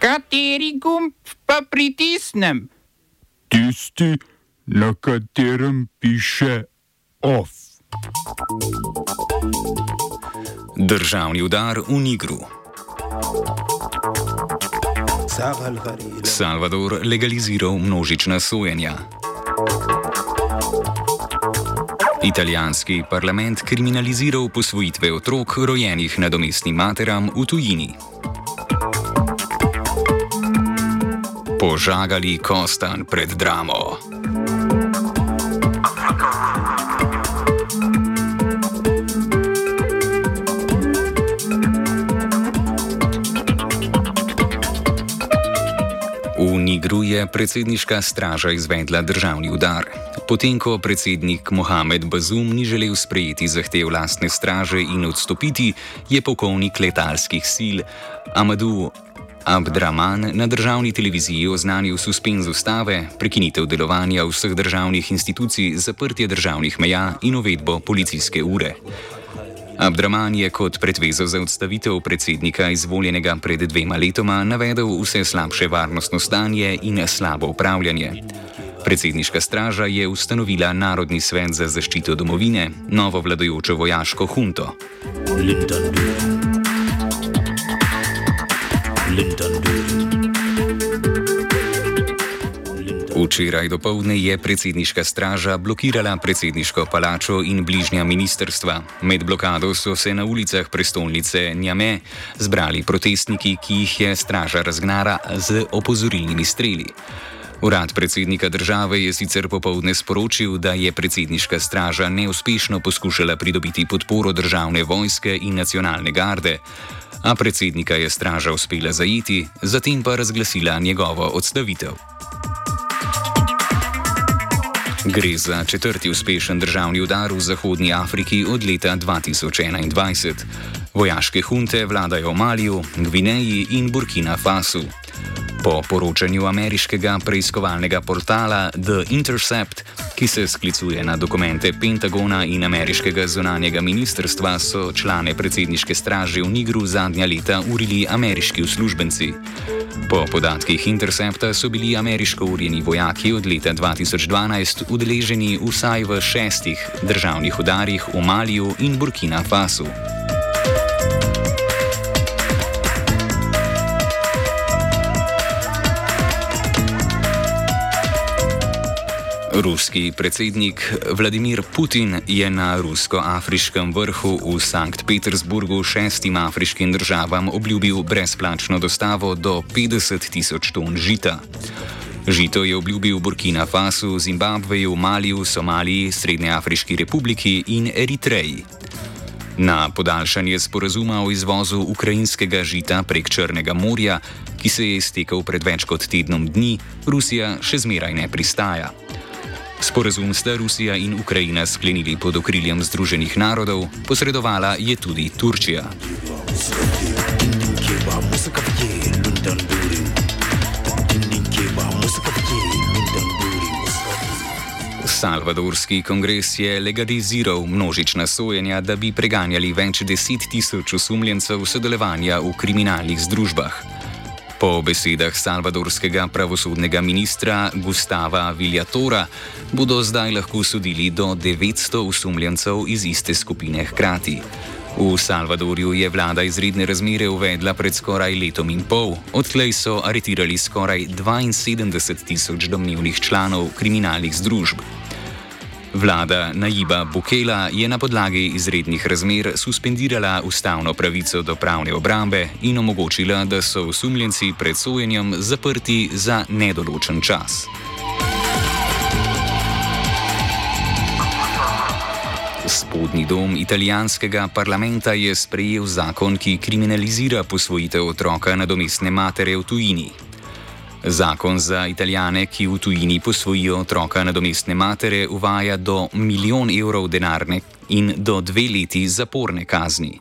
Kateri gumb pa pritisnem? Tisti, na katerem piše OF. Državni udar v Nigru. Salvador legaliziral množična sojenja. Italijanski parlament kriminaliziral posvojitve otrok rojenih nadomestnim materam v tujini. Požagali Kostan pred dramo. V Nigru je predsedniška straža izvedla državni udar. Potem, ko predsednik Mohamed Bazum ni želel sprejeti zahtev lastne straže in odstopiti, je polkovnik letalskih sil Amadou Abdraman na državni televiziji oznanil suspenz ustave, prekinitev delovanja vseh državnih institucij, zaprtje državnih meja in uvedbo policijske ure. Abdraman je kot predvezo za odstavitev predsednika izvoljenega pred dvema letoma navedel vse slabše varnostno stanje in slabo upravljanje. Predsedniška straža je ustanovila Narodni svet za zaščito domovine, novo vladajočo vojaško hunto. Lindon. Včeraj dopoledne je predsedniška straža blokirala predsedniško palačo in bližnja ministerstva. Med blokado so se na ulicah prestolnice Njame zbrali protestniki, ki jih je straža razgnara z opozorilnimi streli. Urad predsednika države je sicer popovdne sporočil, da je predsedniška straža neuspešno poskušala pridobiti podporo državne vojske in nacionalne garde, a predsednika je straža uspela zajeti, zatem pa razglasila njegovo odstavitev. Gre za četrti uspešen državni udar v Zahodnji Afriki od leta 2021. Vojaške hunte vladajo v Maliju, Gvineji in Burkina Fasu. Po poročanju ameriškega preiskovalnega portala The Intercept, ki se sklicuje na dokumente Pentagona in ameriškega zunanjega ministrstva, so člane predsedniške straže v Nigru zadnja leta urili ameriški uslužbenci. Po podatkih Intercepta so bili ameriško urjeni vojaki od leta 2012 udeleženi vsaj v šestih državnih udarih v Maliju in Burkina Fasu. Ruski predsednik Vladimir Putin je na rusko-afriškem vrhu v Sankt Petersburgu šestim afriškim državam obljubil brezplačno dostavo do 50 tisoč ton žita. Žito je obljubil Burkina Fasu, Zimbabveju, Maliju, Somaliji, Srednjeafriški republiki in Eritreji. Na podaljšanje sporazuma o izvozu ukrajinskega žita prek Črnega morja, ki se je iztekel pred več kot tednom dni, Rusija še zmeraj ne pristaja. Sporazum sta Rusija in Ukrajina sklenili pod okriljem Združenih narodov, posredovala je tudi Turčija. Salvadorski kongres je legaliziral množična sojenja, da bi preganjali več deset tisoč osumljencev sodelovanja v kriminalnih združbah. Po besedah salvadorskega pravosodnega ministra Gustava Viljatora bodo zdaj lahko sodili do 900 osumljencev iz iste skupine hkrati. V Salvadorju je vlada izredne razmere uvedla pred skoraj letom in pol, odtlej so aretirali skoraj 72 tisoč domnevnih članov kriminalnih združb. Vlada Najiba Bukela je na podlagi izrednih razmer suspendirala ustavno pravico do pravne obrambe in omogočila, da so osumljenci pred sojenjem zaprti za nedoločen čas. Spodnji dom italijanskega parlamenta je sprejel zakon, ki kriminalizira posvojitev otroka nadomestne matere v tujini. Zakon za italijane, ki v tujini posvojijo otroka nadomestne matere, uvaja do milijon evrov denarne in do dve leti zaporne kazni.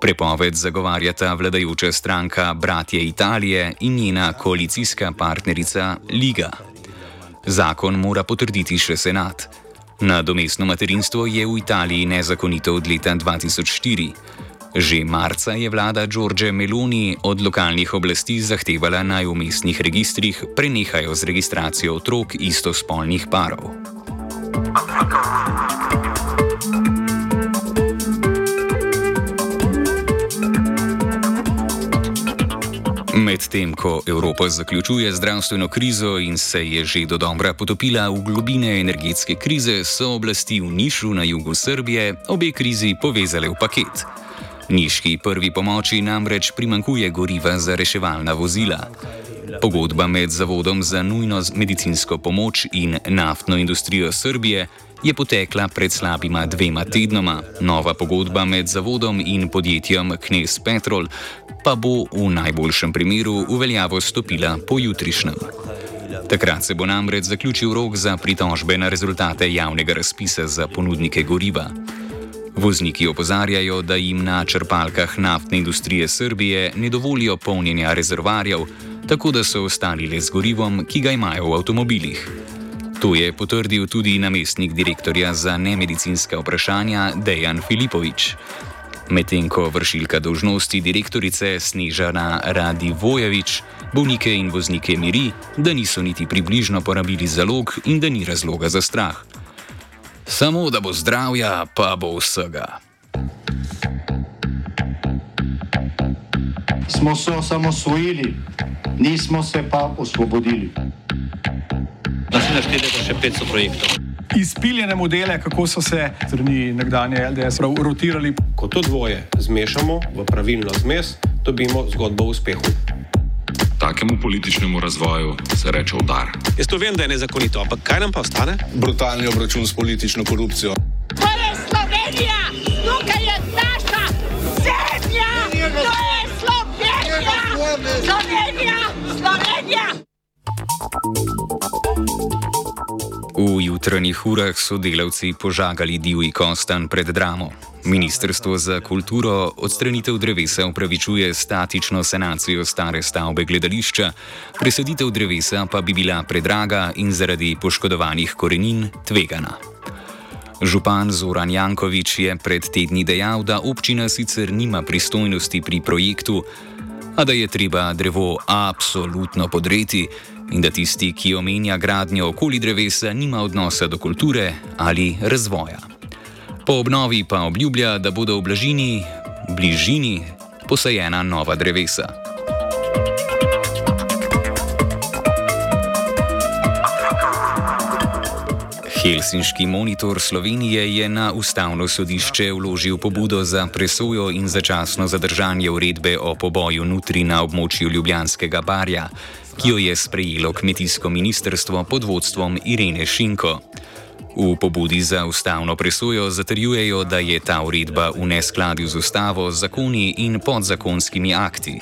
Prepoved zagovarjata vladajoča stranka Bratje Italije in njena koalicijska partnerica Liga. Zakon mora potrditi še senat. Nadomestno materinstvo je v Italiji nezakonito od leta 2004. Že marca je vlada Đorđe Meloni od lokalnih oblasti zahtevala naj v mestnih registrih prenehajo z registracijo otrok istospolnih parov. Medtem ko Evropa zaključuje zdravstveno krizo in se je že do dobra potopila v globine energetske krize, so oblasti v Nišu na jugu Srbije obe krizi povezale v paket. Niški prvi pomoči namreč primankuje goriva za reševalna vozila. Pogodba med Zavodom za nujno medicinsko pomoč in naftno industrijo Srbije je potekla pred slabima dvema tednoma, nova pogodba med Zavodom in podjetjem Knes Petrol pa bo v najboljšem primeru v veljavo stopila pojutrišnjem. Takrat se bo namreč zaključil rok za pritožbe na rezultate javnega razpisa za ponudnike goriva. Vozniki opozarjajo, da jim na črpalkah naftne industrije Srbije ne dovolijo polnjenja rezervarjev, tako da so ostali le z gorivom, ki ga imajo v avtomobilih. To je potrdil tudi namestnik direktorja za nemedicinska vprašanja Dejan Filipovič. Medtem ko vršilka dožnosti direktorice Snežana Radi Vojevič bolnike in voznike miri, da niso niti približno porabili zalog in da ni razloga za strah. Samo da bo zdravja, pa bo vsega. Smo se osamosvojili, nismo se pa osvobodili. Naslednje število je še 500 projektov izpiljene modele, kako so se strani nekdanje LDS rotirali. Ko to dvoje zmešamo v pravilno zmes, dobimo zgodbo o uspehu. Takemu političnemu razvoju se reče udar. Jaz to vem, da je nezakonito, ampak kaj nam pa ostane? Brutalni obračun s politično korupcijo. To je Slovenija, tukaj V jutranjih urah so delavci požagali divji kostan pred dramo. Ministrstvo za kulturo odstranitev drevesa upravičuje statično sanacijo stare stavbe gledališča, presaditev drevesa pa bi bila predraga in zaradi poškodovanih korenin tvegana. Župan Zoran Jankovič je pred tedni dejal, da občina sicer nima pristojnosti pri projektu, a da je treba drevo absolutno podreti in da tisti, ki omenja gradnjo okoli drevesa, nima odnosa do kulture ali razvoja. Po obnovi pa obljublja, da bodo v bližini, bližini posajena nova drevesa. Helsinški monitor Slovenije je na ustavno sodišče vložil pobudo za presojo in začasno zadržanje uredbe o poboju nutri na območju Ljubljanskega barja, ki jo je sprejelo kmetijsko ministrstvo pod vodstvom Irene Šinko. V pobudi za ustavno presojo zatrjujejo, da je ta uredba v neskladju z ustavo, zakoni in podzakonskimi akti.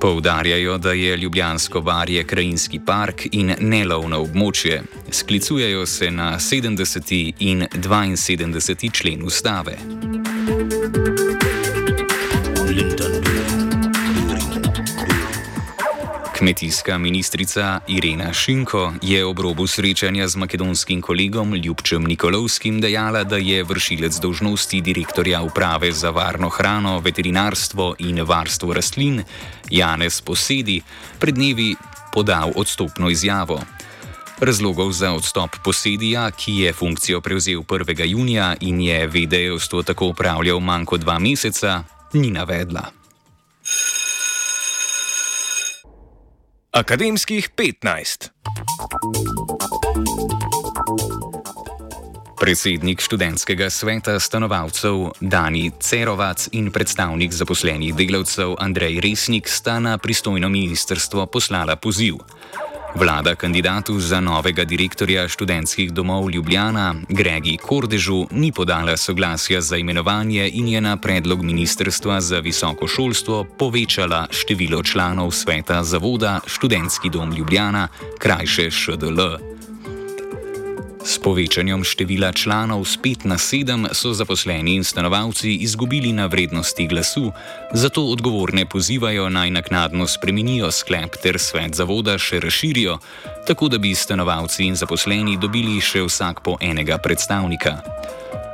Poudarjajo, da je Ljubljansko barje krajinski park in nelovno območje. Sklicujejo se na 70. in 72. člen ustave. Kmetijska ministrica Irena Šinko je ob robu srečanja z makedonskim kolegom Ljubčem Nikolovskim dejala, da je vršilec dožnosti direktorja uprave za varno hrano, veterinarstvo in varstvo rastlin Janez Posedi pred dnevi podal odstopno izjavo. Razlogov za odstop posedija, ki je funkcijo prevzel 1. junija in je vedejevstvo tako upravljal manj kot dva meseca, ni navedla. Akademskih 15. Predsednik študentskega sveta stanovalcev Dani Cerovac in predstavnik zaposlenih delavcev Andrej Resnik sta na pristojno ministrstvo poslala poziv. Vlada kandidatu za novega direktorja študentskih domov Ljubljana, Gregi Kordežu, ni podala soglasja za imenovanje in je na predlog Ministrstva za visoko šolstvo povečala število članov sveta zavoda Študentski dom Ljubljana, krajše ŠDL. S povečanjem števila članov z 5 na 7 so zaposleni in stanovalci izgubili na vrednosti glasu, zato odgovorne pozivajo naj naknadno spremenijo sklep ter svet zavoda še razširijo, tako da bi stanovalci in zaposleni dobili še vsak po enega predstavnika.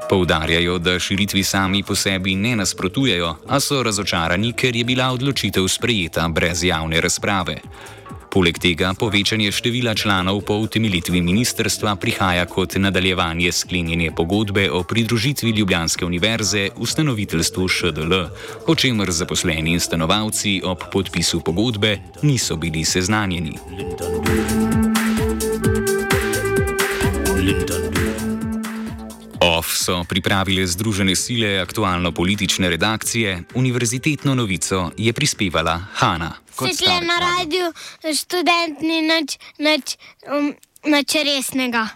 Poudarjajo, da širitvi sami po sebi ne nasprotujejo, a so razočarani, ker je bila odločitev sprejeta brez javne razprave. Poleg tega povečanje števila članov po utemeljitvi ministerstva prihaja kot nadaljevanje sklenjene pogodbe o pridružitvi Ljubljanske univerze ustanoviteljstvu ŠDL, o čemer zaposleni in stanovalci ob podpisu pogodbe niso bili seznanjeni. OF so pripravile Združene sile aktualno-politične redakcije, univerzitetno novico je prispevala Hanna. Sicer na radiju študent ni nič, nič, um, nič resnega.